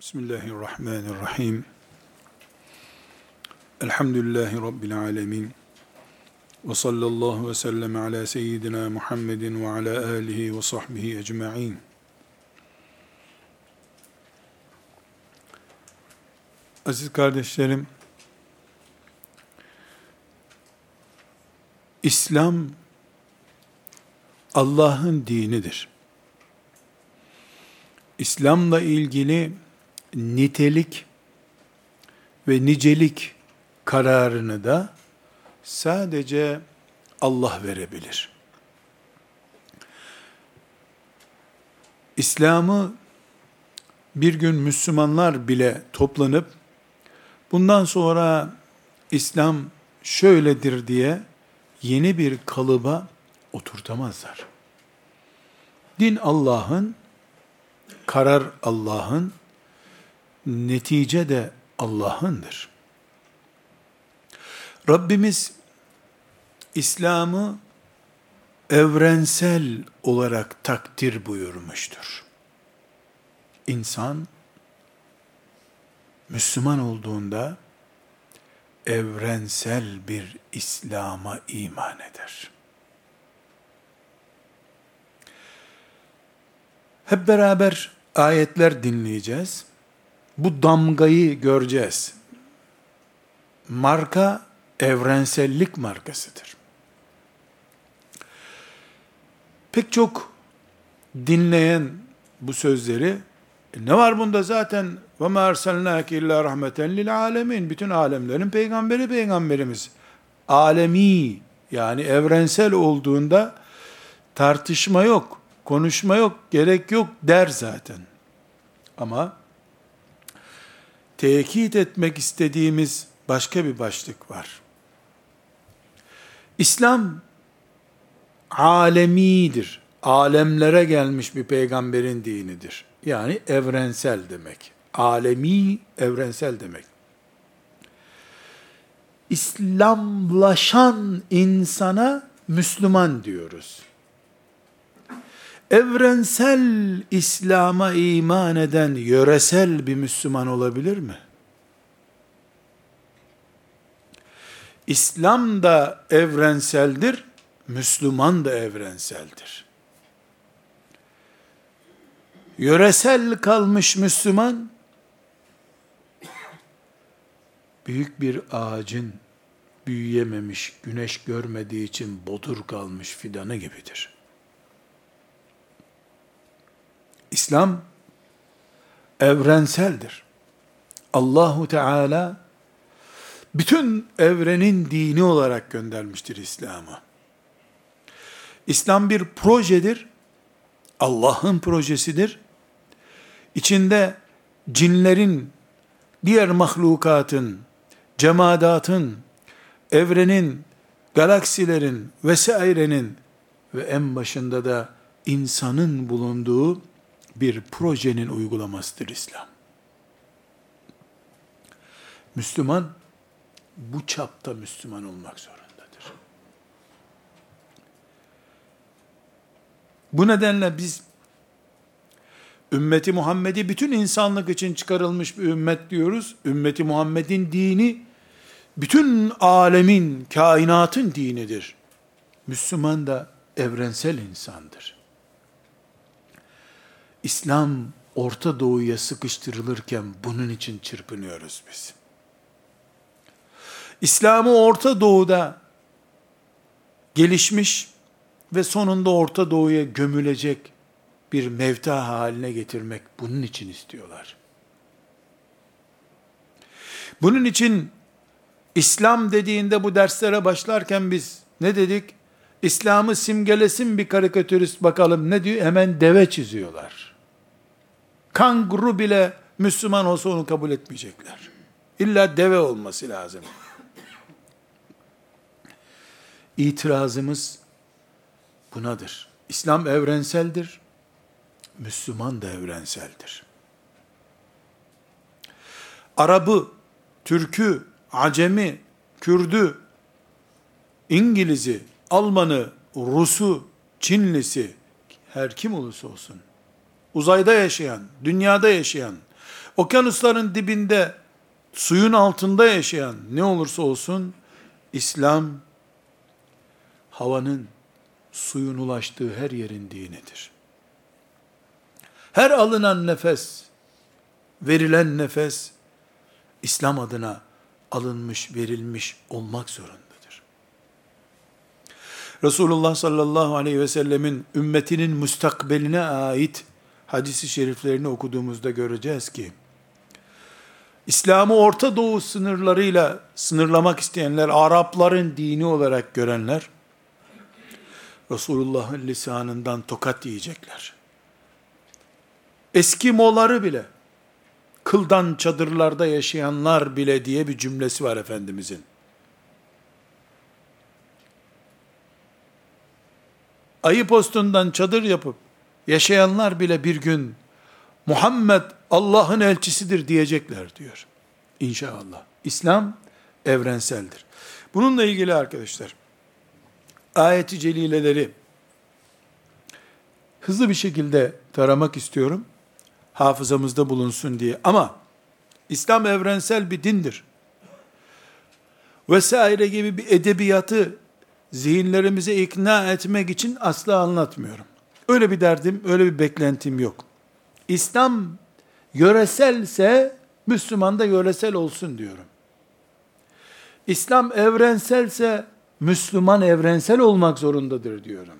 Bismillahirrahmanirrahim. Elhamdülillahi Rabbil alemin. Ve sallallahu ve sellem ala seyyidina Muhammedin ve ala alihi ve sahbihi ecma'in. Aziz kardeşlerim, İslam Allah'ın dinidir. İslam'la ilgili nitelik ve nicelik kararını da sadece Allah verebilir. İslam'ı bir gün Müslümanlar bile toplanıp bundan sonra İslam şöyledir diye yeni bir kalıba oturtamazlar. Din Allah'ın, karar Allah'ın, netice de Allah'ındır. Rabbimiz İslam'ı evrensel olarak takdir buyurmuştur. İnsan Müslüman olduğunda evrensel bir İslam'a iman eder. Hep beraber ayetler dinleyeceğiz. Bu damgayı göreceğiz. Marka evrensellik markasıdır. Pek çok dinleyen bu sözleri e ne var bunda zaten ve ma erselnake illa rahmeten lil alemin bütün alemlerin peygamberi peygamberimiz alemi yani evrensel olduğunda tartışma yok, konuşma yok, gerek yok der zaten. Ama tekit etmek istediğimiz başka bir başlık var. İslam alemidir. Alemlere gelmiş bir peygamberin dinidir. Yani evrensel demek. Alemi, evrensel demek. İslamlaşan insana Müslüman diyoruz. Evrensel İslam'a iman eden yöresel bir Müslüman olabilir mi? İslam da evrenseldir, Müslüman da evrenseldir. Yöresel kalmış Müslüman, büyük bir ağacın büyüyememiş, güneş görmediği için bodur kalmış fidanı gibidir. İslam evrenseldir. Allahu Teala bütün evrenin dini olarak göndermiştir İslam'ı. İslam bir projedir. Allah'ın projesidir. İçinde cinlerin, diğer mahlukatın, cemadatın, evrenin, galaksilerin vesairenin ve en başında da insanın bulunduğu bir projenin uygulamasıdır İslam. Müslüman bu çapta Müslüman olmak zorundadır. Bu nedenle biz ümmeti Muhammed'i bütün insanlık için çıkarılmış bir ümmet diyoruz. Ümmeti Muhammed'in dini bütün alemin, kainatın dinidir. Müslüman da evrensel insandır. İslam Orta Doğu'ya sıkıştırılırken bunun için çırpınıyoruz biz. İslam'ı Orta Doğu'da gelişmiş ve sonunda Orta Doğu'ya gömülecek bir mevta haline getirmek bunun için istiyorlar. Bunun için İslam dediğinde bu derslere başlarken biz ne dedik? İslam'ı simgelesin bir karikatürist bakalım ne diyor? Hemen deve çiziyorlar. Kanguru bile Müslüman olsa onu kabul etmeyecekler. İlla deve olması lazım. İtirazımız bunadır. İslam evrenseldir. Müslüman da evrenseldir. Arabı, Türk'ü, Acemi, Kürdü, İngiliz'i, Almanı, Rus'u, Çinlisi, her kim olursa olsun, uzayda yaşayan, dünyada yaşayan, okyanusların dibinde, suyun altında yaşayan ne olursa olsun, İslam, havanın, suyun ulaştığı her yerin dinidir. Her alınan nefes, verilen nefes, İslam adına alınmış, verilmiş olmak zorundadır. Resulullah sallallahu aleyhi ve sellemin ümmetinin müstakbeline ait hadisi şeriflerini okuduğumuzda göreceğiz ki, İslam'ı Orta Doğu sınırlarıyla sınırlamak isteyenler, Arapların dini olarak görenler, Resulullah'ın lisanından tokat yiyecekler. Eskimoları bile, kıldan çadırlarda yaşayanlar bile diye bir cümlesi var Efendimizin. Ayı postundan çadır yapıp yaşayanlar bile bir gün Muhammed Allah'ın elçisidir diyecekler diyor. İnşallah. İslam evrenseldir. Bununla ilgili arkadaşlar ayeti celileleri hızlı bir şekilde taramak istiyorum. Hafızamızda bulunsun diye. Ama İslam evrensel bir dindir. Vesaire gibi bir edebiyatı zihinlerimize ikna etmek için asla anlatmıyorum. Öyle bir derdim, öyle bir beklentim yok. İslam yöreselse Müslüman da yöresel olsun diyorum. İslam evrenselse Müslüman evrensel olmak zorundadır diyorum.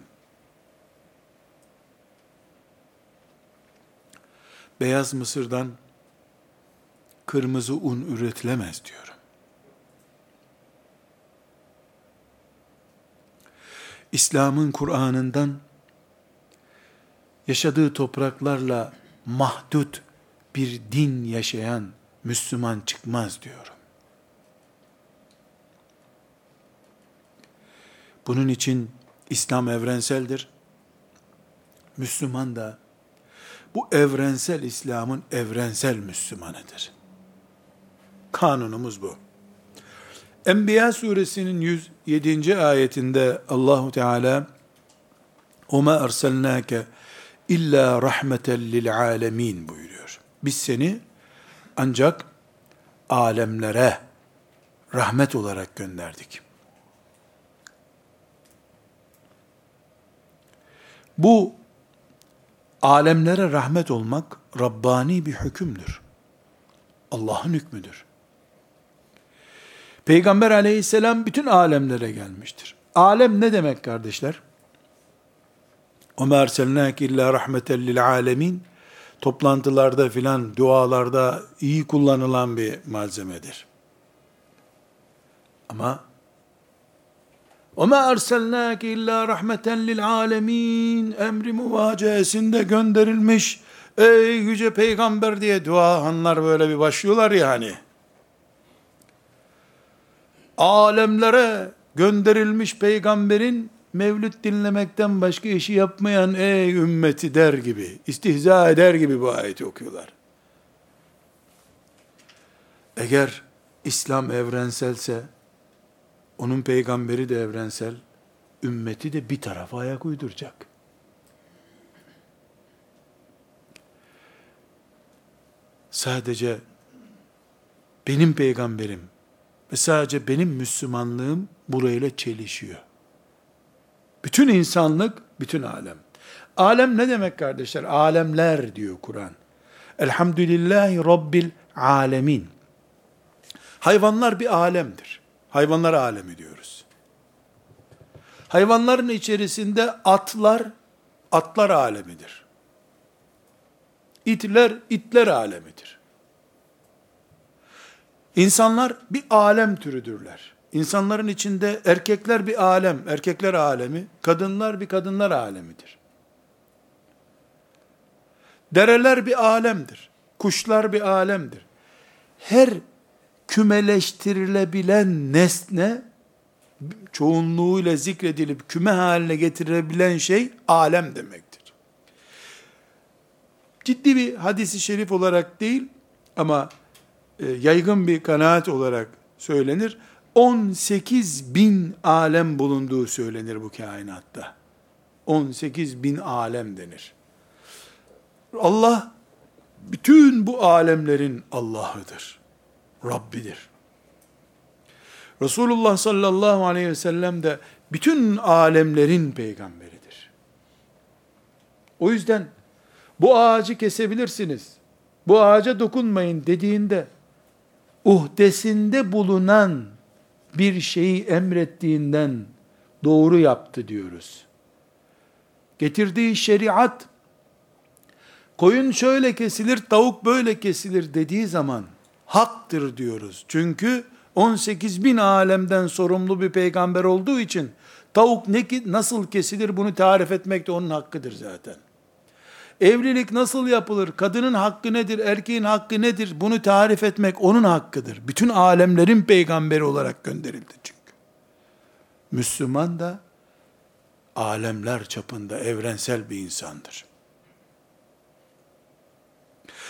Beyaz mısırdan kırmızı un üretilemez diyorum. İslam'ın Kur'an'ından yaşadığı topraklarla mahdut bir din yaşayan Müslüman çıkmaz diyorum. Bunun için İslam evrenseldir. Müslüman da bu evrensel İslam'ın evrensel Müslümanıdır. Kanunumuz bu. Enbiya suresinin 107. ayetinde Allahu Teala "Oma erselnake illa rahmeten lil alemin" buyuruyor. Biz seni ancak alemlere rahmet olarak gönderdik. Bu alemlere rahmet olmak Rabbani bir hükümdür. Allah'ın hükmüdür. Peygamber aleyhisselam bütün alemlere gelmiştir. Alem ne demek kardeşler? وَمَا اَرْسَلْنَاكِ اِلَّا رَحْمَةً لِلْعَالَمِينَ Toplantılarda filan, dualarda iyi kullanılan bir malzemedir. Ama وَمَا اَرْسَلْنَاكِ اِلَّا رَحْمَةً لِلْعَالَمِينَ emri muvacesinde gönderilmiş ey yüce peygamber diye dua hanlar böyle bir başlıyorlar ya hani. Alemlere gönderilmiş peygamberin mevlüt dinlemekten başka işi yapmayan ey ümmeti der gibi, istihza eder gibi bu ayeti okuyorlar. Eğer İslam evrenselse, onun peygamberi de evrensel, ümmeti de bir tarafa ayak uyduracak. Sadece benim peygamberim ve sadece benim Müslümanlığım burayla çelişiyor. Bütün insanlık, bütün alem. Alem ne demek kardeşler? Alemler diyor Kur'an. Elhamdülillahi Rabbil alemin. Hayvanlar bir alemdir. Hayvanlar alemi diyoruz. Hayvanların içerisinde atlar, atlar alemidir. İtler, itler alemidir. İnsanlar bir alem türüdürler. İnsanların içinde erkekler bir alem, erkekler alemi, kadınlar bir kadınlar alemidir. Dereler bir alemdir. Kuşlar bir alemdir. Her kümeleştirilebilen nesne, çoğunluğuyla zikredilip küme haline getirilebilen şey alem demektir. Ciddi bir hadisi şerif olarak değil ama yaygın bir kanaat olarak söylenir. 18 bin alem bulunduğu söylenir bu kainatta. 18 bin alem denir. Allah bütün bu alemlerin Allah'ıdır. Rabbidir. Resulullah sallallahu aleyhi ve sellem de bütün alemlerin peygamberidir. O yüzden bu ağacı kesebilirsiniz. Bu ağaca dokunmayın dediğinde uhdesinde bulunan bir şeyi emrettiğinden doğru yaptı diyoruz. Getirdiği şeriat koyun şöyle kesilir, tavuk böyle kesilir dediği zaman haktır diyoruz. Çünkü 18 bin alemden sorumlu bir peygamber olduğu için tavuk ne nasıl kesilir bunu tarif etmek de onun hakkıdır zaten. Evlilik nasıl yapılır? Kadının hakkı nedir? Erkeğin hakkı nedir? Bunu tarif etmek onun hakkıdır. Bütün alemlerin peygamberi olarak gönderildi çünkü. Müslüman da alemler çapında evrensel bir insandır.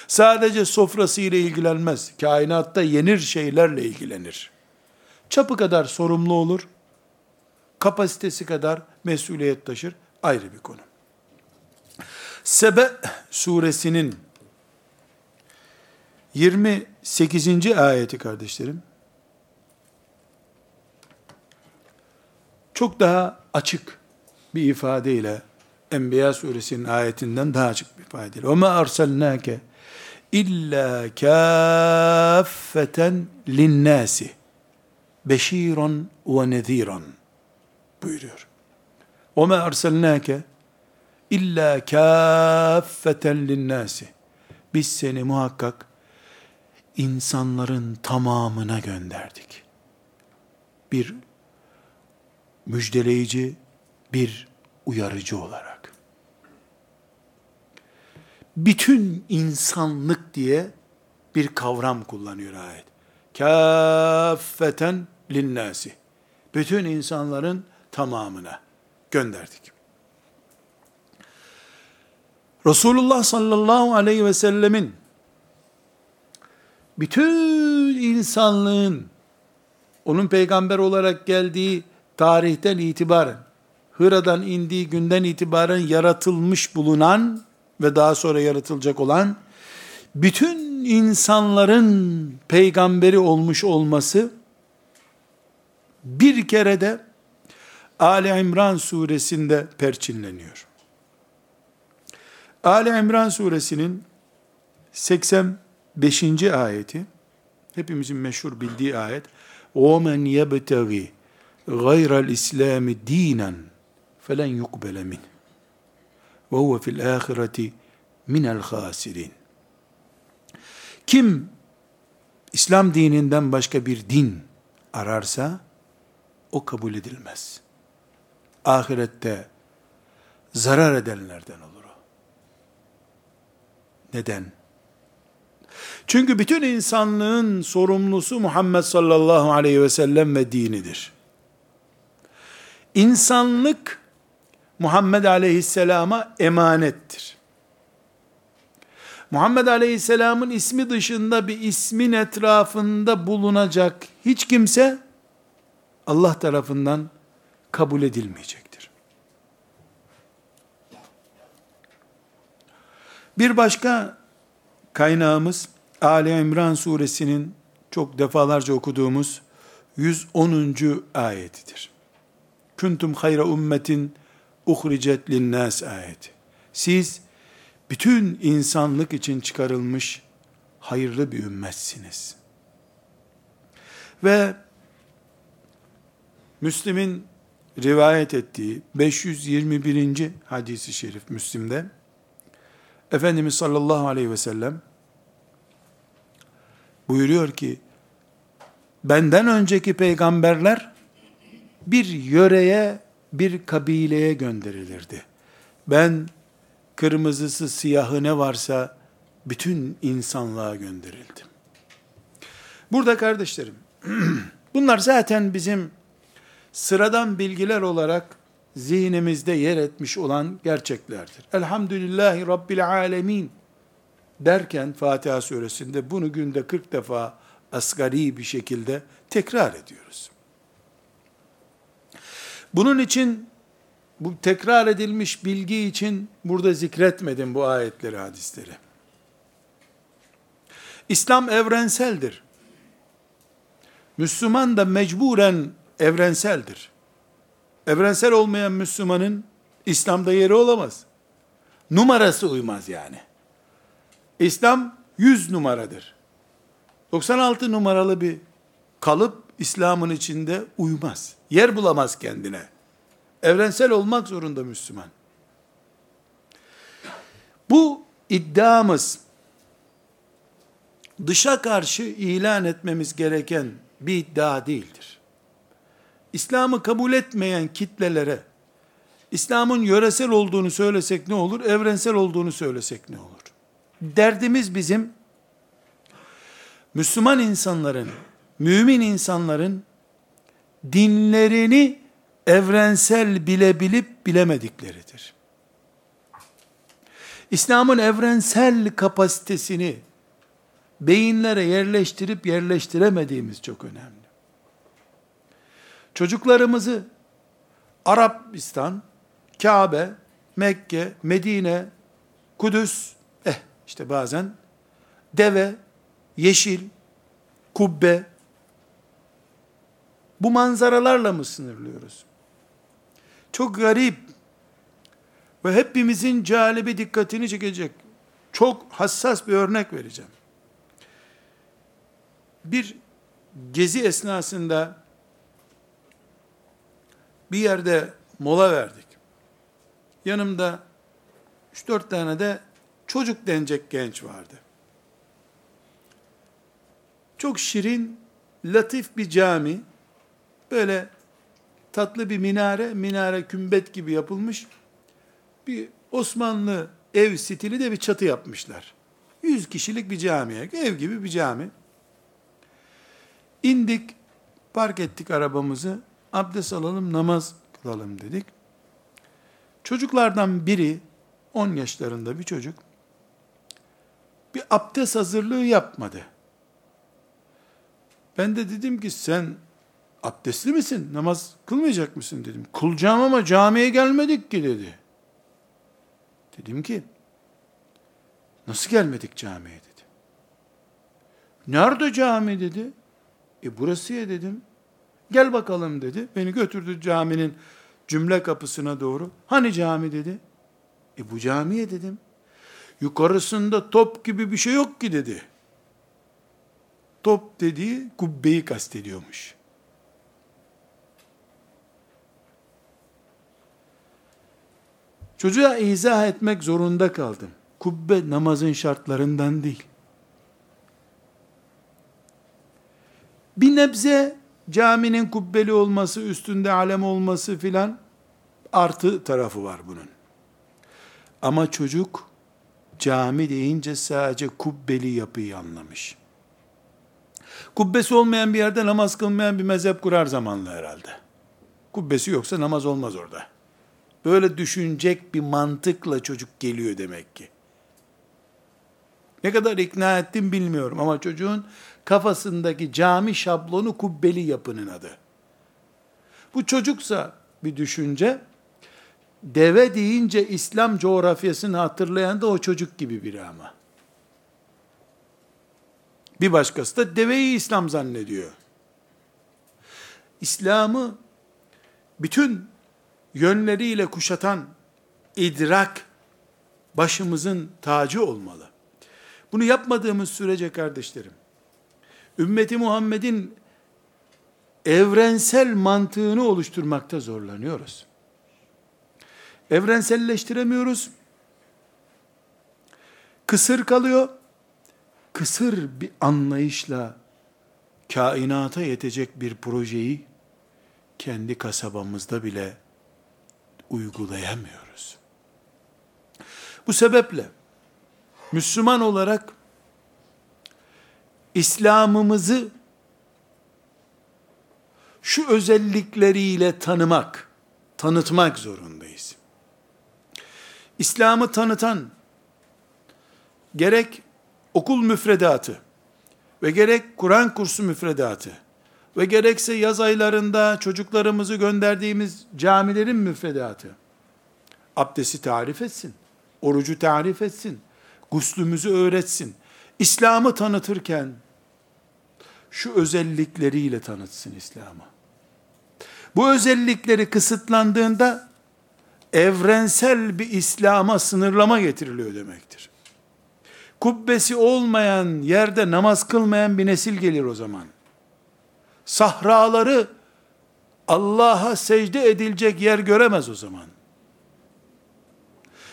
Sadece sofrası ile ilgilenmez. Kainatta yenir şeylerle ilgilenir. Çapı kadar sorumlu olur. Kapasitesi kadar mesuliyet taşır. Ayrı bir konu. Sebe suresinin 28. ayeti kardeşlerim çok daha açık bir ifadeyle Enbiya suresinin ayetinden daha açık bir ifadeyle. "Oma arsalnake illa kaffeten linnasi beşiran ve neziran." buyuruyor. "Oma arsalnake" illa kâffeten linnâsi biz seni muhakkak insanların tamamına gönderdik. Bir müjdeleyici, bir uyarıcı olarak bütün insanlık diye bir kavram kullanıyor ayet. Kâffeten linnâsi. Bütün insanların tamamına gönderdik. Resulullah sallallahu aleyhi ve sellemin bütün insanlığın onun peygamber olarak geldiği tarihten itibaren Hıra'dan indiği günden itibaren yaratılmış bulunan ve daha sonra yaratılacak olan bütün insanların peygamberi olmuş olması bir kere de Ali İmran suresinde perçinleniyor. Ali İmran suresinin 85. ayeti hepimizin meşhur bildiği ayet وَمَنْ يَبْتَغِي غَيْرَ الْاِسْلَامِ دِينًا فَلَنْ يُقْبَلَ مِنْهِ ve huve fil ahireti minel hasirin. Kim İslam dininden başka bir din ararsa o kabul edilmez. Ahirette zarar edenlerden olur o. Neden? Çünkü bütün insanlığın sorumlusu Muhammed sallallahu aleyhi ve sellem ve dinidir. İnsanlık Muhammed Aleyhisselam'a emanettir. Muhammed Aleyhisselam'ın ismi dışında bir ismin etrafında bulunacak hiç kimse Allah tarafından kabul edilmeyecektir. Bir başka kaynağımız Ali İmran suresinin çok defalarca okuduğumuz 110. ayetidir. Kuntum hayra ummetin uhricet linnas ayeti. Siz bütün insanlık için çıkarılmış hayırlı bir ümmetsiniz. Ve Müslim'in rivayet ettiği 521. hadisi şerif Müslim'de Efendimiz sallallahu aleyhi ve sellem buyuruyor ki benden önceki peygamberler bir yöreye bir kabileye gönderilirdi. Ben kırmızısı siyahı ne varsa bütün insanlığa gönderildim. Burada kardeşlerim, bunlar zaten bizim sıradan bilgiler olarak zihnimizde yer etmiş olan gerçeklerdir. Elhamdülillahi Rabbil Alemin derken Fatiha suresinde bunu günde 40 defa asgari bir şekilde tekrar ediyoruz. Bunun için bu tekrar edilmiş bilgi için burada zikretmedim bu ayetleri, hadisleri. İslam evrenseldir. Müslüman da mecburen evrenseldir. Evrensel olmayan Müslümanın İslam'da yeri olamaz. Numarası uymaz yani. İslam 100 numaradır. 96 numaralı bir kalıp İslam'ın içinde uymaz. Yer bulamaz kendine. Evrensel olmak zorunda Müslüman. Bu iddiamız dışa karşı ilan etmemiz gereken bir iddia değildir. İslam'ı kabul etmeyen kitlelere İslam'ın yöresel olduğunu söylesek ne olur? Evrensel olduğunu söylesek ne olur? Derdimiz bizim Müslüman insanların, mümin insanların dinlerini evrensel bilebilip bilemedikleridir. İslam'ın evrensel kapasitesini beyinlere yerleştirip yerleştiremediğimiz çok önemli. Çocuklarımızı Arabistan, Kabe, Mekke, Medine, Kudüs, eh işte bazen deve, yeşil, kubbe, bu manzaralarla mı sınırlıyoruz? Çok garip ve hepimizin calibi dikkatini çekecek çok hassas bir örnek vereceğim. Bir gezi esnasında bir yerde mola verdik. Yanımda 3-4 tane de çocuk denecek genç vardı. Çok şirin, latif bir cami. Böyle tatlı bir minare, minare kümbet gibi yapılmış. Bir Osmanlı ev stili de bir çatı yapmışlar. 100 kişilik bir camiye, ev gibi bir cami. İndik, park ettik arabamızı, abdest alalım, namaz kılalım dedik. Çocuklardan biri, 10 yaşlarında bir çocuk, bir abdest hazırlığı yapmadı. Ben de dedim ki sen abdestli misin? Namaz kılmayacak mısın dedim. Kılacağım ama camiye gelmedik ki dedi. Dedim ki nasıl gelmedik camiye dedi. Nerede cami dedi. E burası ya dedim. Gel bakalım dedi. Beni götürdü caminin cümle kapısına doğru. Hani cami dedi. E bu camiye dedim. Yukarısında top gibi bir şey yok ki dedi. Top dediği kubbeyi kastediyormuş. Çocuğa izah etmek zorunda kaldım. Kubbe namazın şartlarından değil. Bir nebze caminin kubbeli olması, üstünde alem olması filan artı tarafı var bunun. Ama çocuk cami deyince sadece kubbeli yapıyı anlamış. Kubbesi olmayan bir yerde namaz kılmayan bir mezhep kurar zamanla herhalde. Kubbesi yoksa namaz olmaz orada. Böyle düşünecek bir mantıkla çocuk geliyor demek ki. Ne kadar ikna ettim bilmiyorum ama çocuğun kafasındaki cami şablonu kubbeli yapının adı. Bu çocuksa bir düşünce, deve deyince İslam coğrafyasını hatırlayan da o çocuk gibi biri ama. Bir başkası da deveyi İslam zannediyor. İslam'ı bütün yönleriyle kuşatan idrak başımızın tacı olmalı. Bunu yapmadığımız sürece kardeşlerim, ümmeti Muhammed'in evrensel mantığını oluşturmakta zorlanıyoruz. Evrenselleştiremiyoruz. Kısır kalıyor. Kısır bir anlayışla kainata yetecek bir projeyi kendi kasabamızda bile uygulayamıyoruz. Bu sebeple Müslüman olarak İslam'ımızı şu özellikleriyle tanımak, tanıtmak zorundayız. İslam'ı tanıtan gerek okul müfredatı ve gerek Kur'an kursu müfredatı ve gerekse yaz aylarında çocuklarımızı gönderdiğimiz camilerin müfredatı abdesti tarif etsin, orucu tarif etsin, guslümüzü öğretsin, İslam'ı tanıtırken şu özellikleriyle tanıtsın İslam'ı. Bu özellikleri kısıtlandığında evrensel bir İslam'a sınırlama getiriliyor demektir. Kubbesi olmayan yerde namaz kılmayan bir nesil gelir o zaman. Sahraları Allah'a secde edilecek yer göremez o zaman.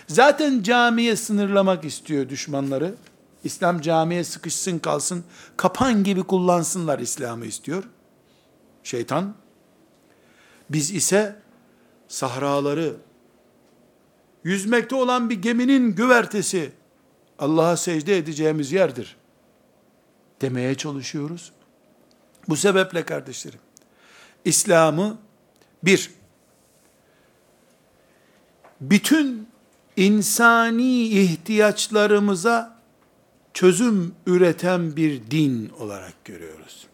Zaten camiye sınırlamak istiyor düşmanları. İslam camiye sıkışsın kalsın, kapan gibi kullansınlar İslam'ı istiyor. Şeytan. Biz ise sahraları, yüzmekte olan bir geminin güvertesi, Allah'a secde edeceğimiz yerdir demeye çalışıyoruz. Bu sebeple kardeşlerim, İslam'ı bir, bütün insani ihtiyaçlarımıza çözüm üreten bir din olarak görüyoruz.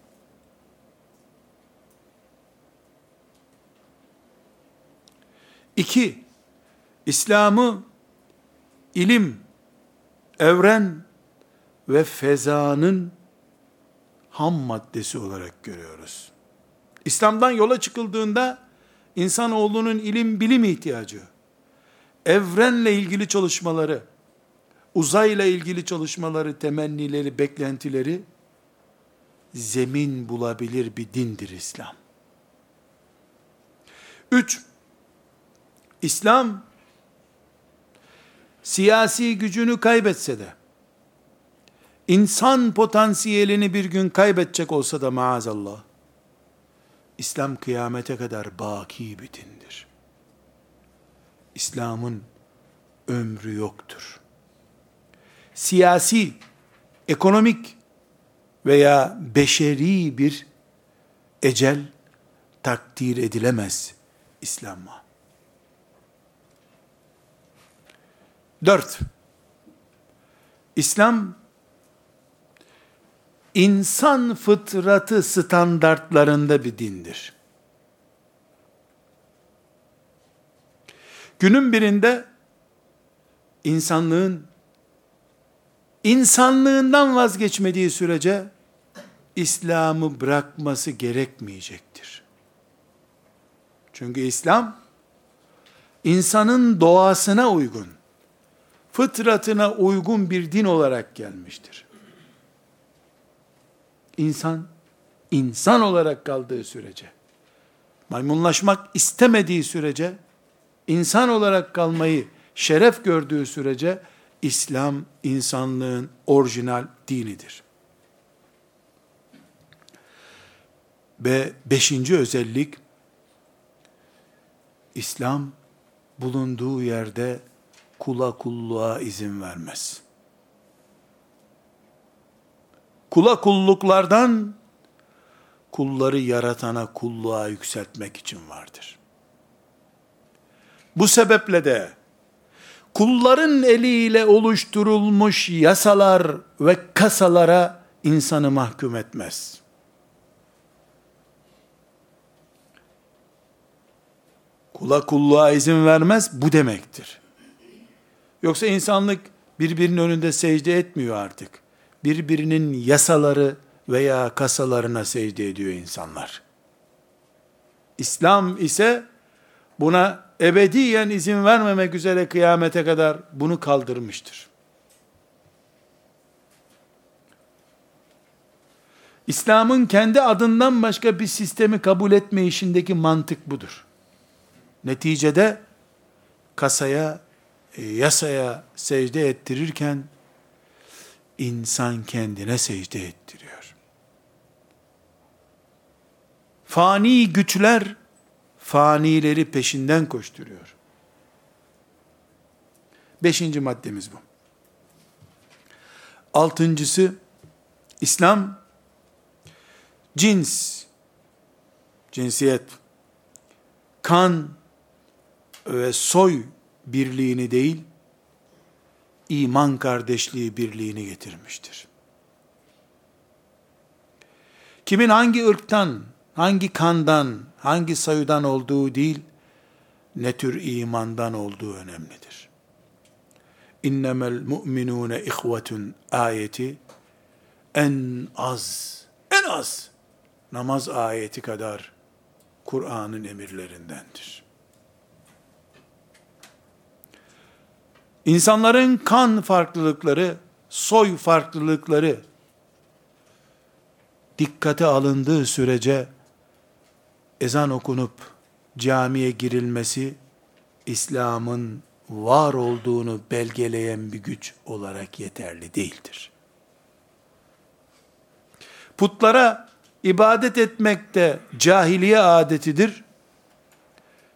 İki, İslam'ı ilim, evren ve fezanın ham maddesi olarak görüyoruz. İslam'dan yola çıkıldığında insanoğlunun ilim bilim ihtiyacı, evrenle ilgili çalışmaları, uzayla ilgili çalışmaları, temennileri, beklentileri zemin bulabilir bir dindir İslam. Üç, İslam siyasi gücünü kaybetse de, insan potansiyelini bir gün kaybedecek olsa da maazallah, İslam kıyamete kadar baki bir dindir. İslam'ın ömrü yoktur. Siyasi, ekonomik veya beşeri bir ecel takdir edilemez İslam'a. Dört, İslam, insan fıtratı standartlarında bir dindir. Günün birinde insanlığın insanlığından vazgeçmediği sürece İslam'ı bırakması gerekmeyecektir. Çünkü İslam insanın doğasına uygun, fıtratına uygun bir din olarak gelmiştir. İnsan insan olarak kaldığı sürece maymunlaşmak istemediği sürece insan olarak kalmayı şeref gördüğü sürece İslam insanlığın orijinal dinidir. Ve beşinci özellik, İslam bulunduğu yerde kula kulluğa izin vermez. Kula kulluklardan kulları yaratana kulluğa yükseltmek için vardır. Bu sebeple de kulların eliyle oluşturulmuş yasalar ve kasalara insanı mahkum etmez. Kula kulluğa izin vermez bu demektir. Yoksa insanlık birbirinin önünde secde etmiyor artık. Birbirinin yasaları veya kasalarına secde ediyor insanlar. İslam ise buna ebediyen izin vermemek üzere kıyamete kadar bunu kaldırmıştır. İslam'ın kendi adından başka bir sistemi kabul etme işindeki mantık budur. Neticede kasaya, e, yasaya secde ettirirken insan kendine secde ettiriyor. Fani güçler fanileri peşinden koşturuyor. Beşinci maddemiz bu. Altıncısı, İslam, cins, cinsiyet, kan ve soy birliğini değil, iman kardeşliği birliğini getirmiştir. Kimin hangi ırktan, hangi kandan, hangi sayıdan olduğu değil, ne tür imandan olduğu önemlidir. İnnemel mu'minune ihvetun ayeti en az, en az namaz ayeti kadar Kur'an'ın emirlerindendir. İnsanların kan farklılıkları, soy farklılıkları dikkate alındığı sürece ezan okunup camiye girilmesi İslam'ın var olduğunu belgeleyen bir güç olarak yeterli değildir. Putlara ibadet etmek de cahiliye adetidir.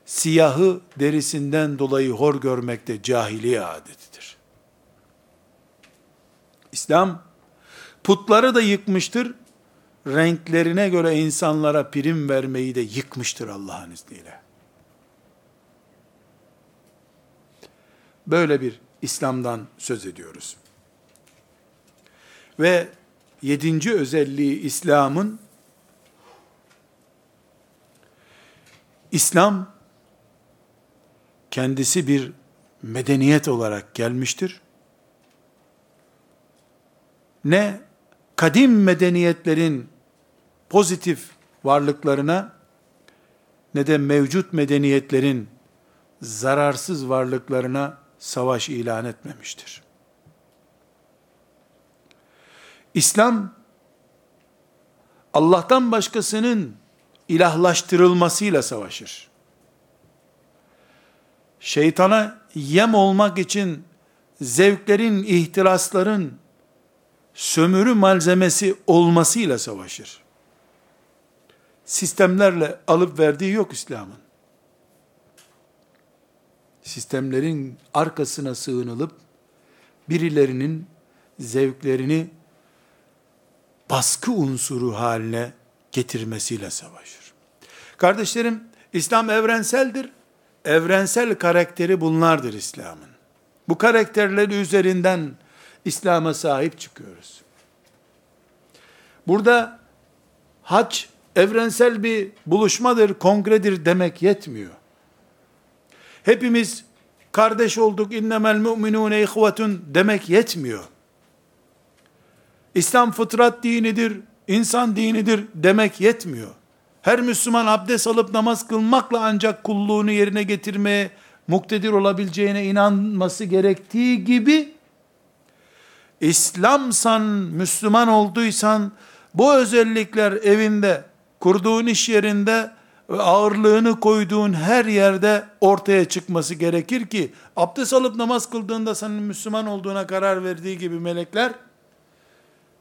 Siyahı derisinden dolayı hor görmek de cahiliye adetidir. İslam putları da yıkmıştır. Renklerine göre insanlara prim vermeyi de yıkmıştır Allah'ın izniyle. Böyle bir İslam'dan söz ediyoruz. Ve yedinci özelliği İslam'ın İslam kendisi bir medeniyet olarak gelmiştir. Ne kadim medeniyetlerin pozitif varlıklarına ne de mevcut medeniyetlerin zararsız varlıklarına savaş ilan etmemiştir. İslam Allah'tan başkasının ilahlaştırılmasıyla savaşır. Şeytana yem olmak için zevklerin, ihtirasların sömürü malzemesi olmasıyla savaşır. Sistemlerle alıp verdiği yok İslam'ın. Sistemlerin arkasına sığınılıp birilerinin zevklerini baskı unsuru haline getirmesiyle savaşır. Kardeşlerim, İslam evrenseldir. Evrensel karakteri bunlardır İslam'ın. Bu karakterleri üzerinden İslam'a sahip çıkıyoruz. Burada hac evrensel bir buluşmadır, kongredir demek yetmiyor. Hepimiz kardeş olduk, innemel mu'minune ihvetun demek yetmiyor. İslam fıtrat dinidir, insan dinidir demek yetmiyor. Her Müslüman abdest alıp namaz kılmakla ancak kulluğunu yerine getirmeye muktedir olabileceğine inanması gerektiği gibi, İslamsan, Müslüman olduysan, bu özellikler evinde, kurduğun iş yerinde ağırlığını koyduğun her yerde ortaya çıkması gerekir ki, abdest alıp namaz kıldığında senin Müslüman olduğuna karar verdiği gibi melekler,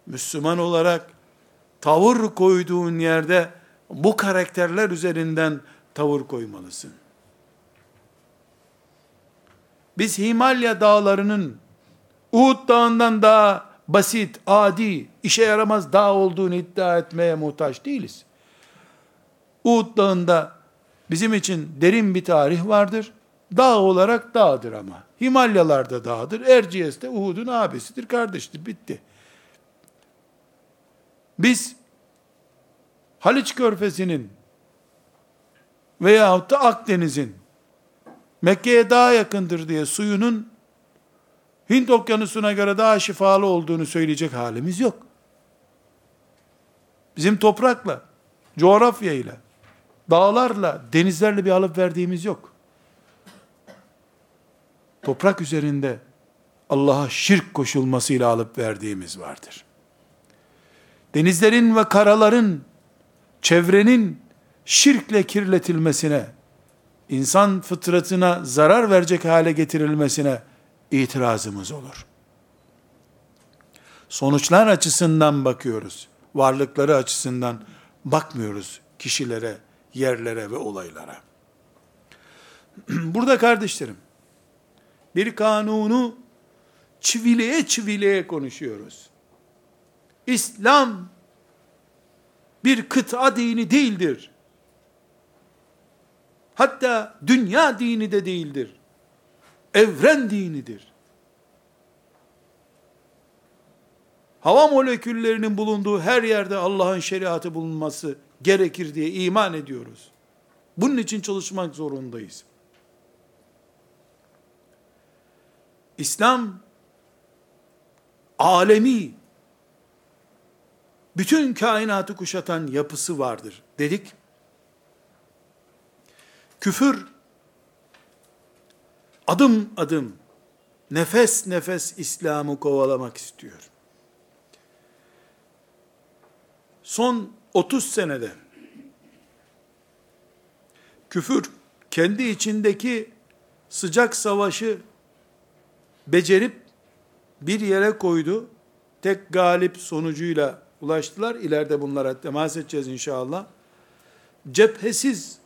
Müslüman olarak tavır koyduğun yerde bu karakterler üzerinden tavır koymalısın. Biz Himalya dağlarının Uhud dağından daha basit, adi, işe yaramaz dağ olduğunu iddia etmeye muhtaç değiliz. Uhud dağında bizim için derin bir tarih vardır. Dağ olarak dağdır ama. Himalyalarda dağdır. Erciyes de Uhud'un abisidir, kardeştir. Bitti. Biz Haliç Körfezi'nin veyahut da Akdeniz'in Mekke'ye daha yakındır diye suyunun Hint okyanusuna göre daha şifalı olduğunu söyleyecek halimiz yok. Bizim toprakla, coğrafyayla, dağlarla, denizlerle bir alıp verdiğimiz yok. Toprak üzerinde Allah'a şirk koşulmasıyla alıp verdiğimiz vardır. Denizlerin ve karaların çevrenin şirkle kirletilmesine, insan fıtratına zarar verecek hale getirilmesine itirazımız olur. Sonuçlar açısından bakıyoruz. Varlıkları açısından bakmıyoruz kişilere, yerlere ve olaylara. Burada kardeşlerim, bir kanunu çivileye çivileye konuşuyoruz. İslam bir kıta dini değildir. Hatta dünya dini de değildir. Evren dinidir. Hava moleküllerinin bulunduğu her yerde Allah'ın şeriatı bulunması gerekir diye iman ediyoruz. Bunun için çalışmak zorundayız. İslam alemi bütün kainatı kuşatan yapısı vardır dedik. Küfür adım adım nefes nefes İslam'ı kovalamak istiyor. Son 30 senede küfür kendi içindeki sıcak savaşı becerip bir yere koydu. Tek galip sonucuyla ulaştılar. İleride bunlara temas edeceğiz inşallah. Cephesiz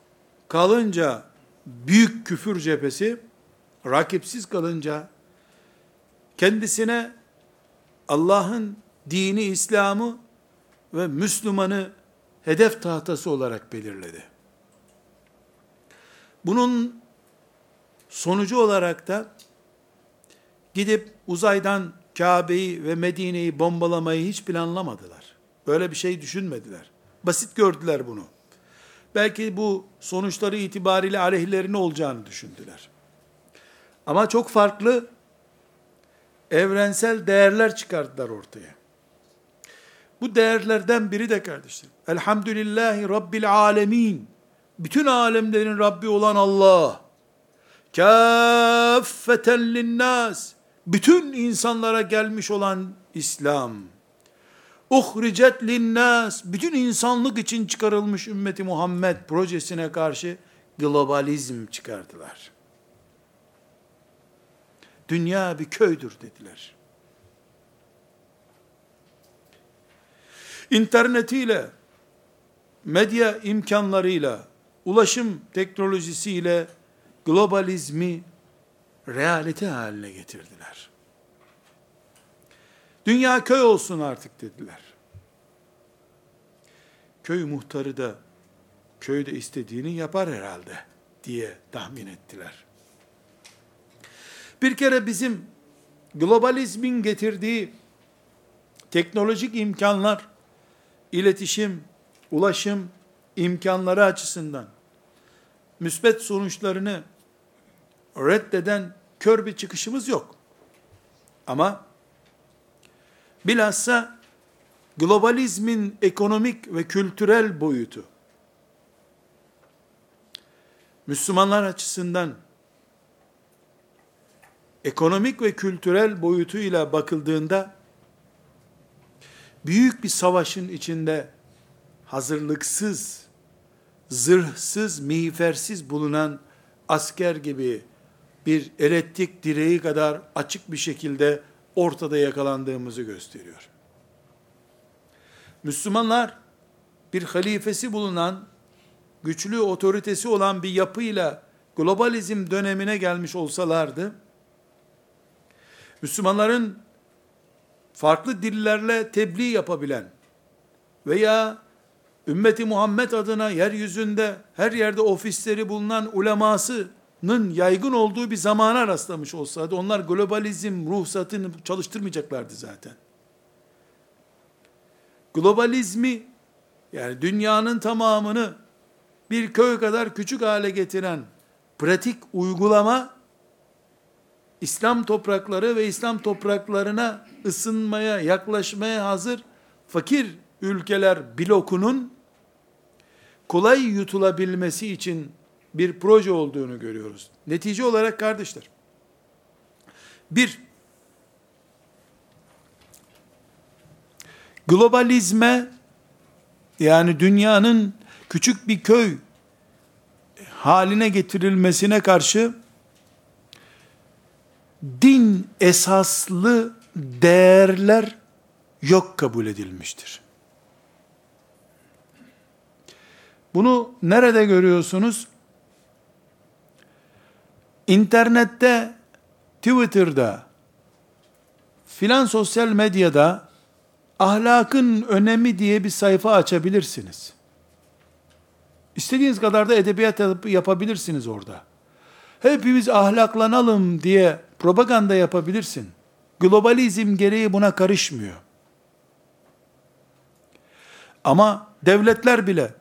kalınca büyük küfür cephesi, rakipsiz kalınca kendisine Allah'ın dini, İslam'ı ve Müslümanı hedef tahtası olarak belirledi. Bunun sonucu olarak da gidip uzaydan Kabe'yi ve Medine'yi bombalamayı hiç planlamadılar. Böyle bir şey düşünmediler. Basit gördüler bunu. Belki bu sonuçları itibariyle aleyhlerine olacağını düşündüler. Ama çok farklı evrensel değerler çıkardılar ortaya. Bu değerlerden biri de kardeşlerim. Elhamdülillahi Rabbil alemin. Bütün alemlerin Rabbi olan Allah. Kâffeten linnas. Bütün insanlara gelmiş olan İslam. Uhricet linnas. Bütün insanlık için çıkarılmış ümmeti Muhammed projesine karşı globalizm çıkardılar. Dünya bir köydür dediler. İnternetiyle, medya imkanlarıyla, ulaşım teknolojisiyle globalizmi realite haline getirdiler. Dünya köy olsun artık dediler. Köy muhtarı da köyde istediğini yapar herhalde diye tahmin ettiler. Bir kere bizim globalizmin getirdiği teknolojik imkanlar, iletişim, ulaşım imkanları açısından müsbet sonuçlarını reddeden kör bir çıkışımız yok. Ama bilhassa globalizmin ekonomik ve kültürel boyutu Müslümanlar açısından ekonomik ve kültürel boyutuyla bakıldığında büyük bir savaşın içinde hazırlıksız, zırhsız, miğfersiz bulunan asker gibi bir elektrik direği kadar açık bir şekilde ortada yakalandığımızı gösteriyor. Müslümanlar bir halifesi bulunan, güçlü otoritesi olan bir yapıyla globalizm dönemine gelmiş olsalardı, Müslümanların farklı dillerle tebliğ yapabilen veya ümmeti Muhammed adına yeryüzünde her yerde ofisleri bulunan ulemasının yaygın olduğu bir zamana rastlamış olsaydı onlar globalizm ruhsatını çalıştırmayacaklardı zaten. Globalizmi yani dünyanın tamamını bir köy kadar küçük hale getiren pratik uygulama İslam toprakları ve İslam topraklarına ısınmaya, yaklaşmaya hazır fakir ülkeler blokunun kolay yutulabilmesi için bir proje olduğunu görüyoruz. Netice olarak kardeşler, bir, globalizme, yani dünyanın küçük bir köy haline getirilmesine karşı, din esaslı değerler yok kabul edilmiştir. Bunu nerede görüyorsunuz? İnternette, Twitter'da, filan sosyal medyada ahlakın önemi diye bir sayfa açabilirsiniz. İstediğiniz kadar da edebiyat yapabilirsiniz orada. Hepimiz ahlaklanalım diye propaganda yapabilirsin. Globalizm gereği buna karışmıyor. Ama devletler bile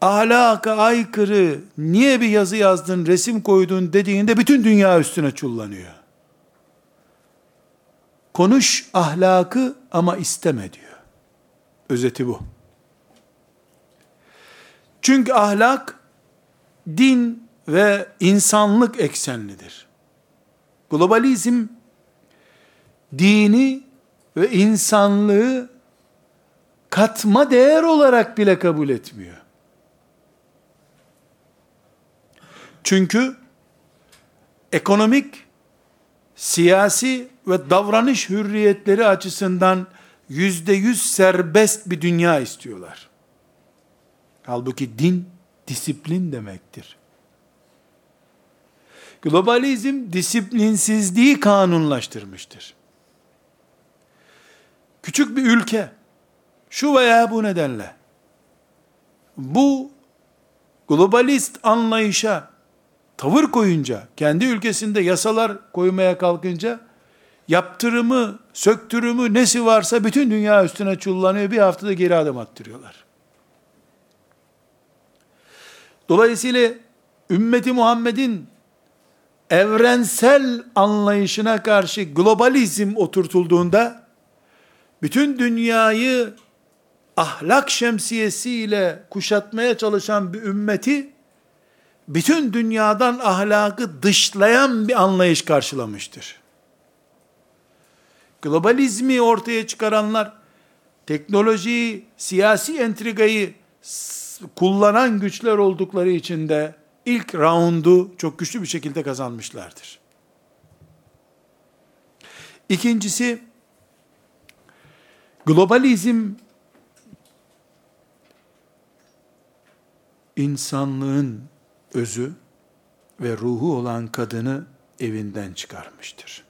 ahlaka aykırı niye bir yazı yazdın, resim koydun dediğinde bütün dünya üstüne çullanıyor. Konuş ahlakı ama isteme diyor. özeti bu. Çünkü ahlak din ve insanlık eksenlidir. Globalizm dini ve insanlığı katma değer olarak bile kabul etmiyor. Çünkü ekonomik, siyasi ve davranış hürriyetleri açısından yüzde yüz serbest bir dünya istiyorlar. Halbuki din disiplin demektir. Globalizm disiplinsizliği kanunlaştırmıştır. Küçük bir ülke şu veya bu nedenle bu globalist anlayışa tavır koyunca, kendi ülkesinde yasalar koymaya kalkınca yaptırımı, söktürümü nesi varsa bütün dünya üstüne çullanıyor. Bir haftada geri adım attırıyorlar. Dolayısıyla ümmeti Muhammed'in evrensel anlayışına karşı globalizm oturtulduğunda bütün dünyayı ahlak şemsiyesiyle kuşatmaya çalışan bir ümmeti bütün dünyadan ahlakı dışlayan bir anlayış karşılamıştır. Globalizmi ortaya çıkaranlar teknolojiyi, siyasi entrigayı kullanan güçler oldukları için de ilk raundu çok güçlü bir şekilde kazanmışlardır. İkincisi, globalizm insanlığın özü ve ruhu olan kadını evinden çıkarmıştır.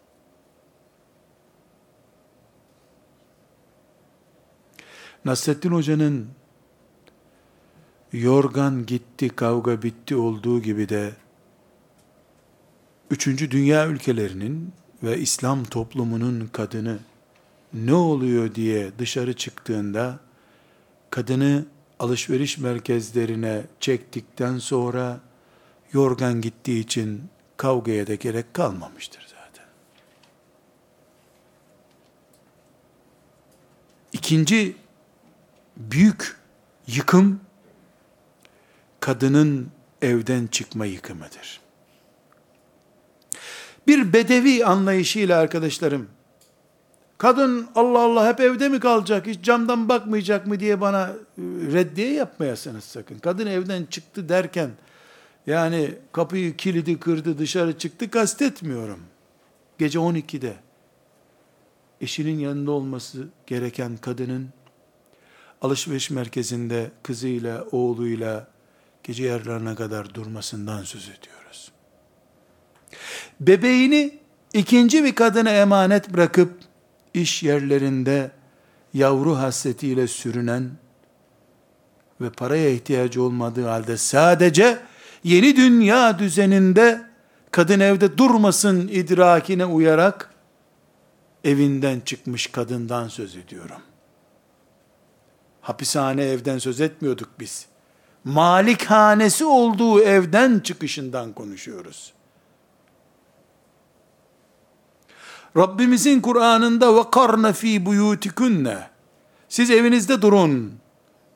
Nasrettin Hoca'nın yorgan gitti, kavga bitti olduğu gibi de üçüncü dünya ülkelerinin ve İslam toplumunun kadını ne oluyor diye dışarı çıktığında kadını alışveriş merkezlerine çektikten sonra yorgan gittiği için kavgaya da gerek kalmamıştır zaten. İkinci büyük yıkım kadının evden çıkma yıkımıdır. Bir bedevi anlayışıyla arkadaşlarım, kadın Allah Allah hep evde mi kalacak, hiç camdan bakmayacak mı diye bana e, reddiye yapmayasınız sakın. Kadın evden çıktı derken, yani kapıyı kilidi kırdı dışarı çıktı kastetmiyorum. Gece 12'de eşinin yanında olması gereken kadının alışveriş merkezinde kızıyla, oğluyla gece yarılarına kadar durmasından söz ediyoruz. Bebeğini ikinci bir kadına emanet bırakıp iş yerlerinde yavru hasretiyle sürünen ve paraya ihtiyacı olmadığı halde sadece yeni dünya düzeninde kadın evde durmasın idrakine uyarak evinden çıkmış kadından söz ediyorum. Hapishane evden söz etmiyorduk biz. Malikhanesi olduğu evden çıkışından konuşuyoruz. Rabbimizin Kur'an'ında ve karne fi buyutikunne siz evinizde durun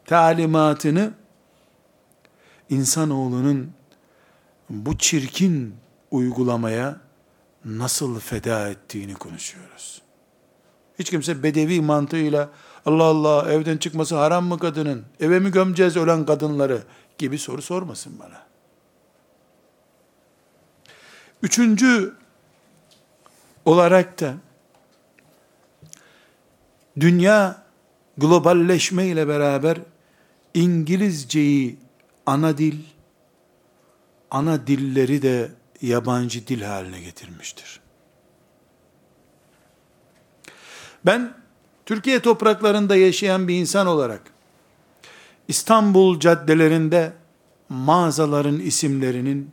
talimatını insanoğlunun bu çirkin uygulamaya nasıl feda ettiğini konuşuyoruz. Hiç kimse bedevi mantığıyla Allah Allah evden çıkması haram mı kadının? Eve mi gömeceğiz ölen kadınları? Gibi soru sormasın bana. Üçüncü olarak da dünya globalleşme ile beraber İngilizceyi ana dil, ana dilleri de yabancı dil haline getirmiştir. Ben Türkiye topraklarında yaşayan bir insan olarak İstanbul caddelerinde mağazaların isimlerinin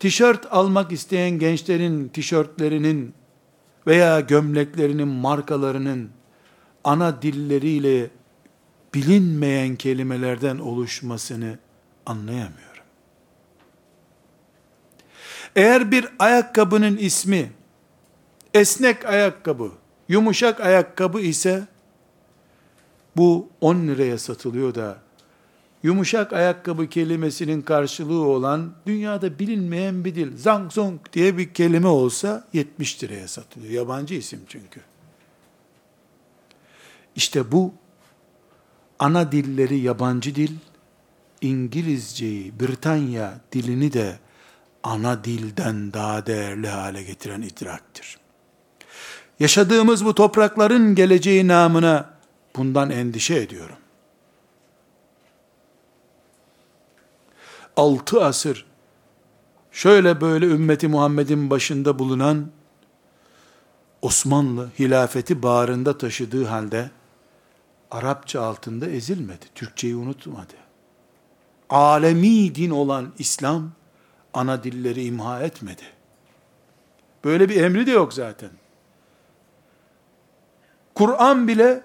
tişört almak isteyen gençlerin tişörtlerinin veya gömleklerinin markalarının ana dilleriyle bilinmeyen kelimelerden oluşmasını anlayamıyorum. Eğer bir ayakkabının ismi esnek ayakkabı, yumuşak ayakkabı ise bu 10 liraya satılıyor da yumuşak ayakkabı kelimesinin karşılığı olan dünyada bilinmeyen bir dil, zang zong diye bir kelime olsa 70 liraya satılıyor. Yabancı isim çünkü. İşte bu ana dilleri yabancı dil, İngilizceyi, Britanya dilini de ana dilden daha değerli hale getiren idraktır. Yaşadığımız bu toprakların geleceği namına bundan endişe ediyorum. Altı asır şöyle böyle ümmeti Muhammed'in başında bulunan Osmanlı hilafeti bağrında taşıdığı halde Arapça altında ezilmedi. Türkçeyi unutmadı. Alemi din olan İslam ana dilleri imha etmedi. Böyle bir emri de yok zaten. Kur'an bile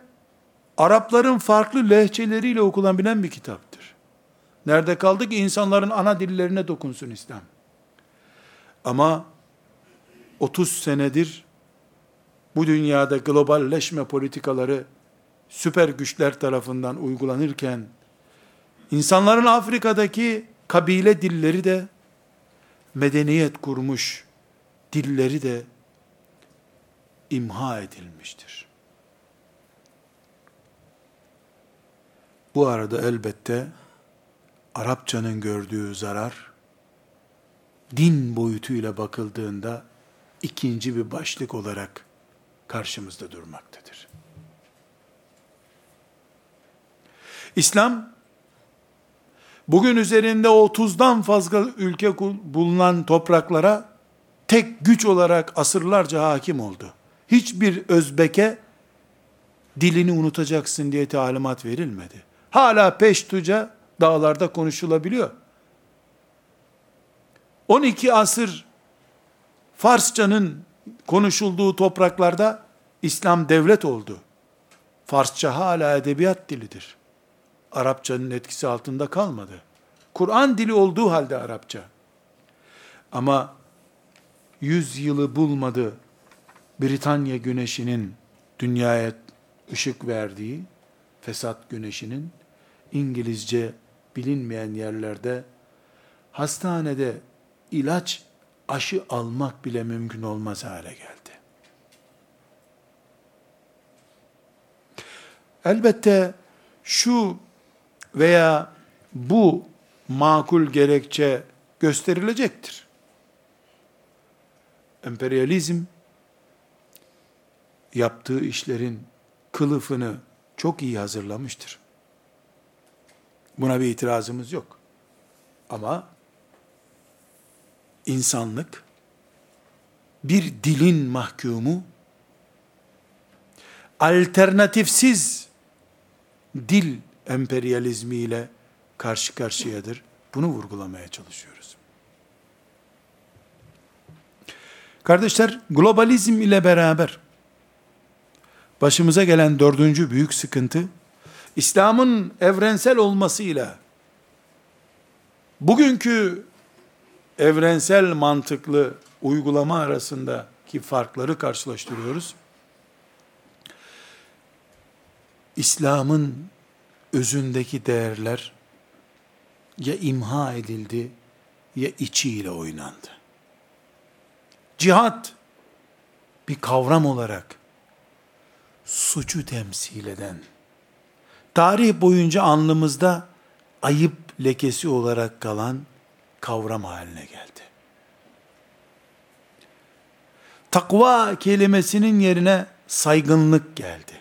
Arapların farklı lehçeleriyle okunabilen bir kitaptır. Nerede kaldı ki insanların ana dillerine dokunsun İslam. Ama 30 senedir bu dünyada globalleşme politikaları süper güçler tarafından uygulanırken insanların Afrika'daki kabile dilleri de medeniyet kurmuş dilleri de imha edilmiştir. Bu arada elbette Arapçanın gördüğü zarar din boyutuyla bakıldığında ikinci bir başlık olarak karşımızda durmaktadır. İslam bugün üzerinde 30'dan fazla ülke bulunan topraklara tek güç olarak asırlarca hakim oldu. Hiçbir Özbek'e dilini unutacaksın diye talimat verilmedi. Hala peştuca dağlarda konuşulabiliyor. 12 asır Farsçanın konuşulduğu topraklarda İslam devlet oldu. Farsça hala edebiyat dilidir. Arapçanın etkisi altında kalmadı. Kur'an dili olduğu halde Arapça. Ama yüz yılı bulmadı Britanya güneşinin dünyaya ışık verdiği, fesat güneşinin İngilizce bilinmeyen yerlerde hastanede ilaç aşı almak bile mümkün olmaz hale geldi. Elbette şu veya bu makul gerekçe gösterilecektir. Emperyalizm yaptığı işlerin kılıfını çok iyi hazırlamıştır. Buna bir itirazımız yok. Ama insanlık bir dilin mahkumu alternatifsiz dil emperyalizmiyle karşı karşıyadır. Bunu vurgulamaya çalışıyoruz. Kardeşler, globalizm ile beraber başımıza gelen dördüncü büyük sıkıntı, İslam'ın evrensel olmasıyla bugünkü evrensel mantıklı uygulama arasındaki farkları karşılaştırıyoruz. İslam'ın özündeki değerler ya imha edildi ya içiyle oynandı. Cihat bir kavram olarak suçu temsil eden, tarih boyunca alnımızda ayıp lekesi olarak kalan kavram haline geldi. Takva kelimesinin yerine saygınlık geldi.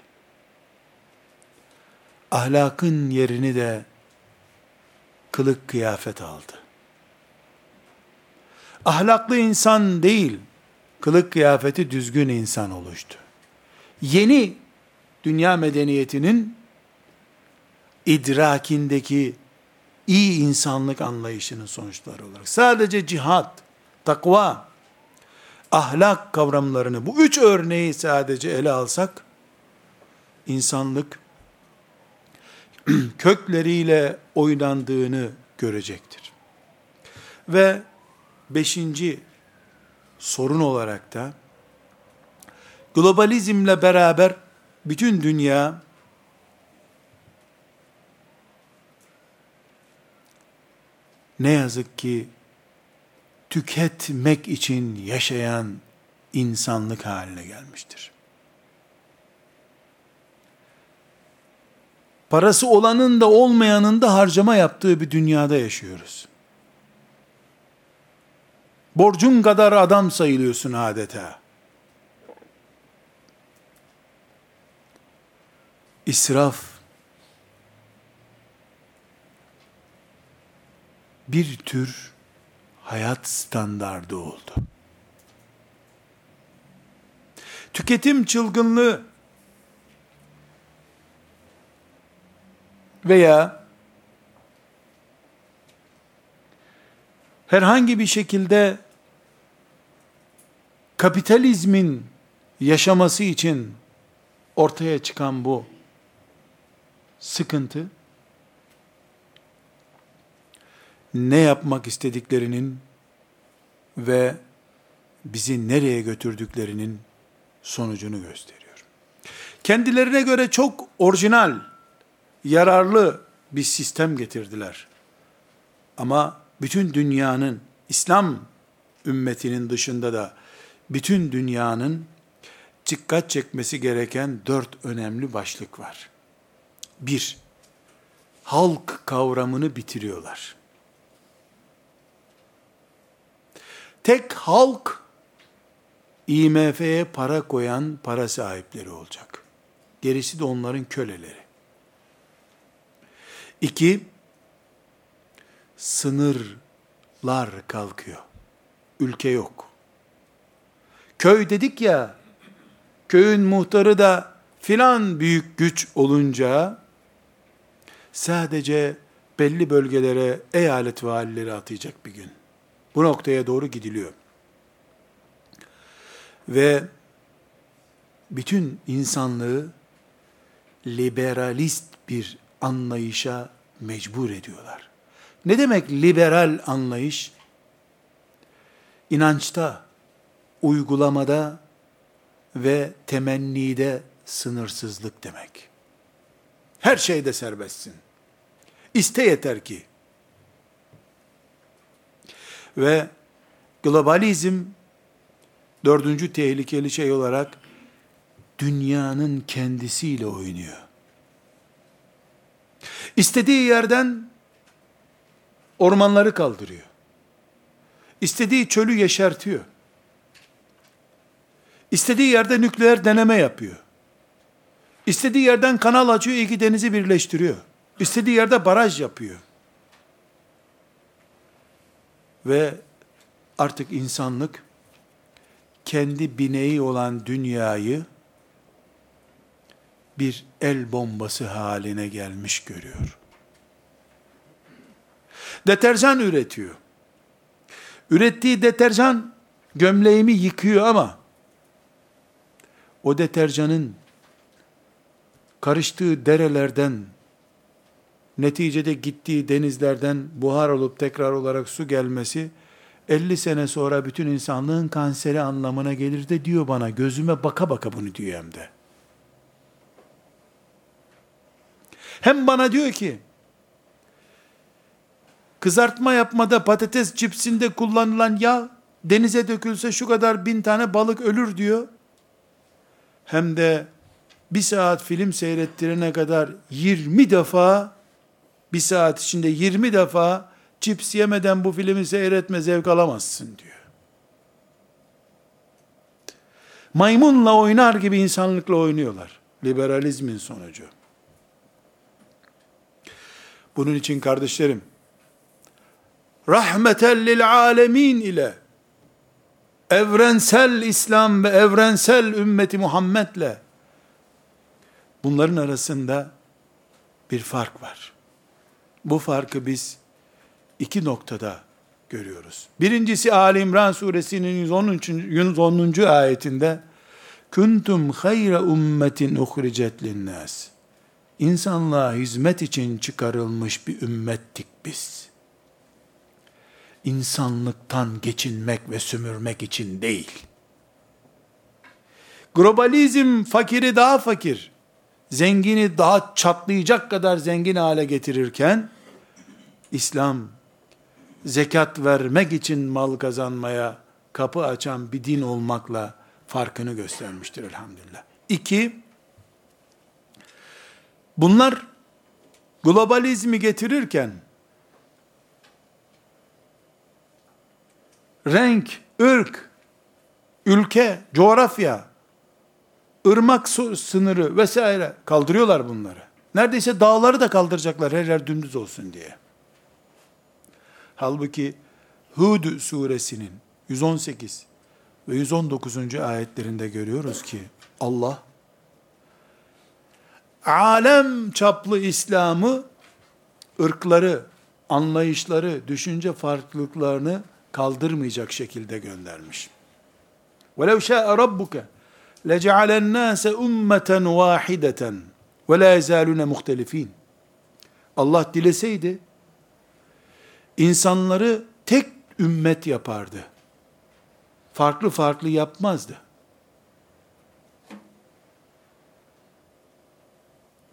Ahlakın yerini de kılık kıyafet aldı. Ahlaklı insan değil, kılık kıyafeti düzgün insan oluştu. Yeni dünya medeniyetinin idrakindeki iyi insanlık anlayışının sonuçları olarak. Sadece cihat, takva, ahlak kavramlarını bu üç örneği sadece ele alsak, insanlık kökleriyle oynandığını görecektir. Ve beşinci sorun olarak da globalizmle beraber bütün dünya ne yazık ki tüketmek için yaşayan insanlık haline gelmiştir. Parası olanın da olmayanın da harcama yaptığı bir dünyada yaşıyoruz. Borcun kadar adam sayılıyorsun adeta. İsraf bir tür hayat standardı oldu. Tüketim çılgınlığı veya herhangi bir şekilde kapitalizmin yaşaması için ortaya çıkan bu sıkıntı ne yapmak istediklerinin ve bizi nereye götürdüklerinin sonucunu gösteriyor. Kendilerine göre çok orijinal, yararlı bir sistem getirdiler. Ama bütün dünyanın, İslam ümmetinin dışında da bütün dünyanın dikkat çekmesi gereken dört önemli başlık var. Bir, halk kavramını bitiriyorlar. Tek halk, IMF'ye para koyan para sahipleri olacak. Gerisi de onların köleleri. İki, sınırlar kalkıyor. Ülke yok. Köy dedik ya, köyün muhtarı da filan büyük güç olunca, sadece belli bölgelere eyalet valileri atayacak bir gün. Bu noktaya doğru gidiliyor. Ve bütün insanlığı liberalist bir anlayışa mecbur ediyorlar. Ne demek liberal anlayış? İnançta, uygulamada ve temennide sınırsızlık demek. Her şeyde serbestsin. İste yeter ki. Ve globalizm dördüncü tehlikeli şey olarak dünyanın kendisiyle oynuyor. İstediği yerden ormanları kaldırıyor. İstediği çölü yeşertiyor. İstediği yerde nükleer deneme yapıyor. İstediği yerden kanal açıyor, iki denizi birleştiriyor. İstediği yerde baraj yapıyor. Ve artık insanlık kendi bineği olan dünyayı bir el bombası haline gelmiş görüyor. Deterjan üretiyor. Ürettiği deterjan gömleğimi yıkıyor ama o deterjanın karıştığı derelerden neticede gittiği denizlerden buhar olup tekrar olarak su gelmesi 50 sene sonra bütün insanlığın kanseri anlamına gelir de diyor bana gözüme baka baka bunu diyor hem de. Hem bana diyor ki kızartma yapmada patates cipsinde kullanılan yağ denize dökülse şu kadar bin tane balık ölür diyor. Hem de bir saat film seyrettirene kadar 20 defa bir saat içinde 20 defa cips yemeden bu filmi seyretme zevk alamazsın diyor. Maymunla oynar gibi insanlıkla oynuyorlar. Liberalizmin sonucu. Bunun için kardeşlerim, rahmeten lil alemin ile evrensel İslam ve evrensel ümmeti Muhammed'le bunların arasında bir fark var. Bu farkı biz iki noktada görüyoruz. Birincisi Ali İmran suresinin 113. 110. ayetinde Kuntum hayra ummetin uhricet linnas. İnsanlığa hizmet için çıkarılmış bir ümmettik biz. İnsanlıktan geçinmek ve sömürmek için değil. Globalizm fakiri daha fakir, zengini daha çatlayacak kadar zengin hale getirirken, İslam zekat vermek için mal kazanmaya kapı açan bir din olmakla farkını göstermiştir elhamdülillah. İki, bunlar globalizmi getirirken renk, ırk, ülke, coğrafya, ırmak sınırı vesaire kaldırıyorlar bunları. Neredeyse dağları da kaldıracaklar her yer dümdüz olsun diye. Halbuki Hud suresinin 118 ve 119. ayetlerinde görüyoruz ki Allah alem çaplı İslam'ı ırkları, anlayışları, düşünce farklılıklarını kaldırmayacak şekilde göndermiş. وَلَوْ شَاءَ رَبُّكَ لَجَعَلَ النَّاسَ اُمَّةً وَاحِدَةً وَلَا يَزَالُونَ مُخْتَلِف۪ينَ Allah dileseydi, insanları tek ümmet yapardı. Farklı farklı yapmazdı.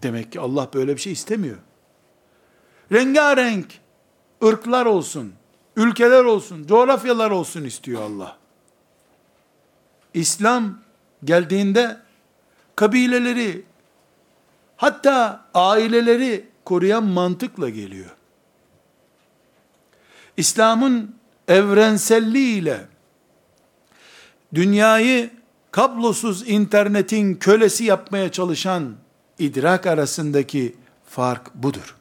Demek ki Allah böyle bir şey istemiyor. Rengarenk ırklar olsun, ülkeler olsun, coğrafyalar olsun istiyor Allah. İslam geldiğinde kabileleri, hatta aileleri koruyan mantıkla geliyor. İslam'ın evrenselliğiyle dünyayı kablosuz internetin kölesi yapmaya çalışan idrak arasındaki fark budur.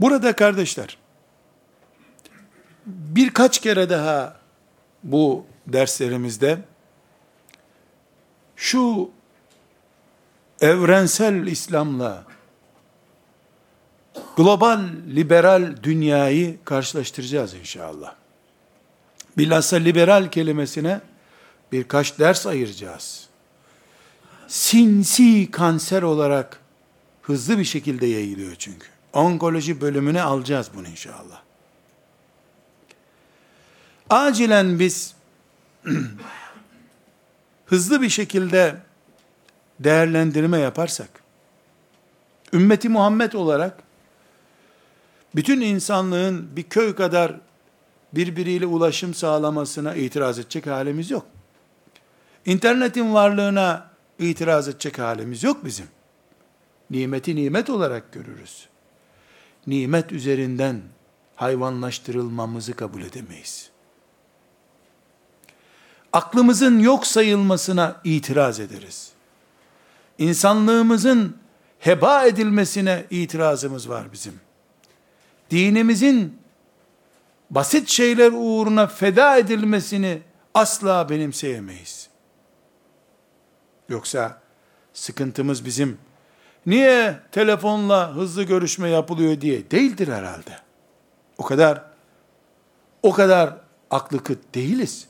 Burada kardeşler, birkaç kere daha bu derslerimizde şu evrensel İslam'la global liberal dünyayı karşılaştıracağız inşallah. Bilhassa liberal kelimesine birkaç ders ayıracağız. Sinsi kanser olarak hızlı bir şekilde yayılıyor çünkü. Onkoloji bölümüne alacağız bunu inşallah. Acilen biz hızlı bir şekilde değerlendirme yaparsak, ümmeti Muhammed olarak bütün insanlığın bir köy kadar birbiriyle ulaşım sağlamasına itiraz edecek halimiz yok. İnternetin varlığına itiraz edecek halimiz yok bizim. Nimeti nimet olarak görürüz. Nimet üzerinden hayvanlaştırılmamızı kabul edemeyiz. Aklımızın yok sayılmasına itiraz ederiz. İnsanlığımızın heba edilmesine itirazımız var bizim. Dinimizin basit şeyler uğruna feda edilmesini asla benimseyemeyiz. Yoksa sıkıntımız bizim niye telefonla hızlı görüşme yapılıyor diye değildir herhalde. O kadar o kadar aklı kıt değiliz.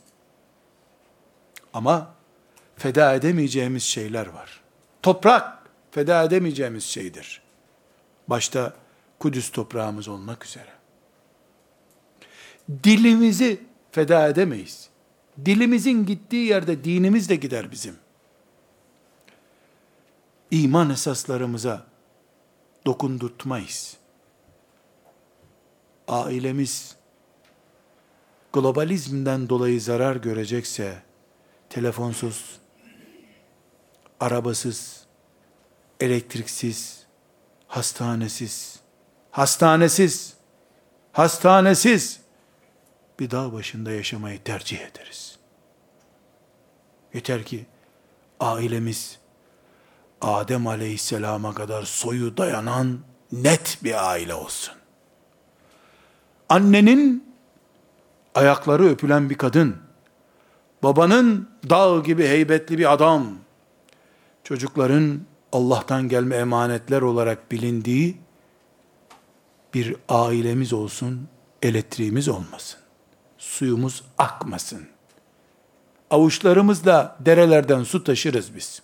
Ama feda edemeyeceğimiz şeyler var. Toprak feda edemeyeceğimiz şeydir. Başta Kudüs toprağımız olmak üzere. Dilimizi feda edemeyiz. Dilimizin gittiği yerde dinimiz de gider bizim. İman esaslarımıza dokundurtmayız. Ailemiz globalizmden dolayı zarar görecekse, telefonsuz, arabasız, elektriksiz, hastanesiz, hastanesiz, hastanesiz bir dağ başında yaşamayı tercih ederiz. Yeter ki ailemiz Adem aleyhisselama kadar soyu dayanan net bir aile olsun. Annenin ayakları öpülen bir kadın, babanın dağ gibi heybetli bir adam, çocukların Allah'tan gelme emanetler olarak bilindiği bir ailemiz olsun, elektriğimiz olmasın. Suyumuz akmasın. Avuçlarımızla derelerden su taşırız biz.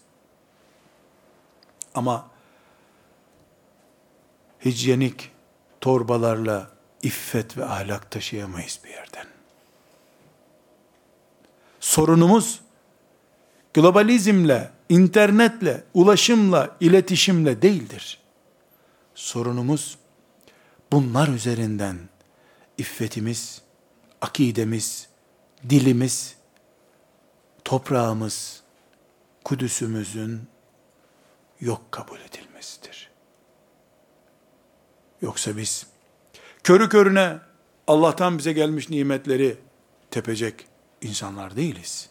Ama hijyenik torbalarla iffet ve ahlak taşıyamayız bir yerden. Sorunumuz globalizmle internetle, ulaşımla, iletişimle değildir. Sorunumuz bunlar üzerinden iffetimiz, akidemiz, dilimiz, toprağımız, Kudüs'ümüzün yok kabul edilmesidir. Yoksa biz körü körüne Allah'tan bize gelmiş nimetleri tepecek insanlar değiliz.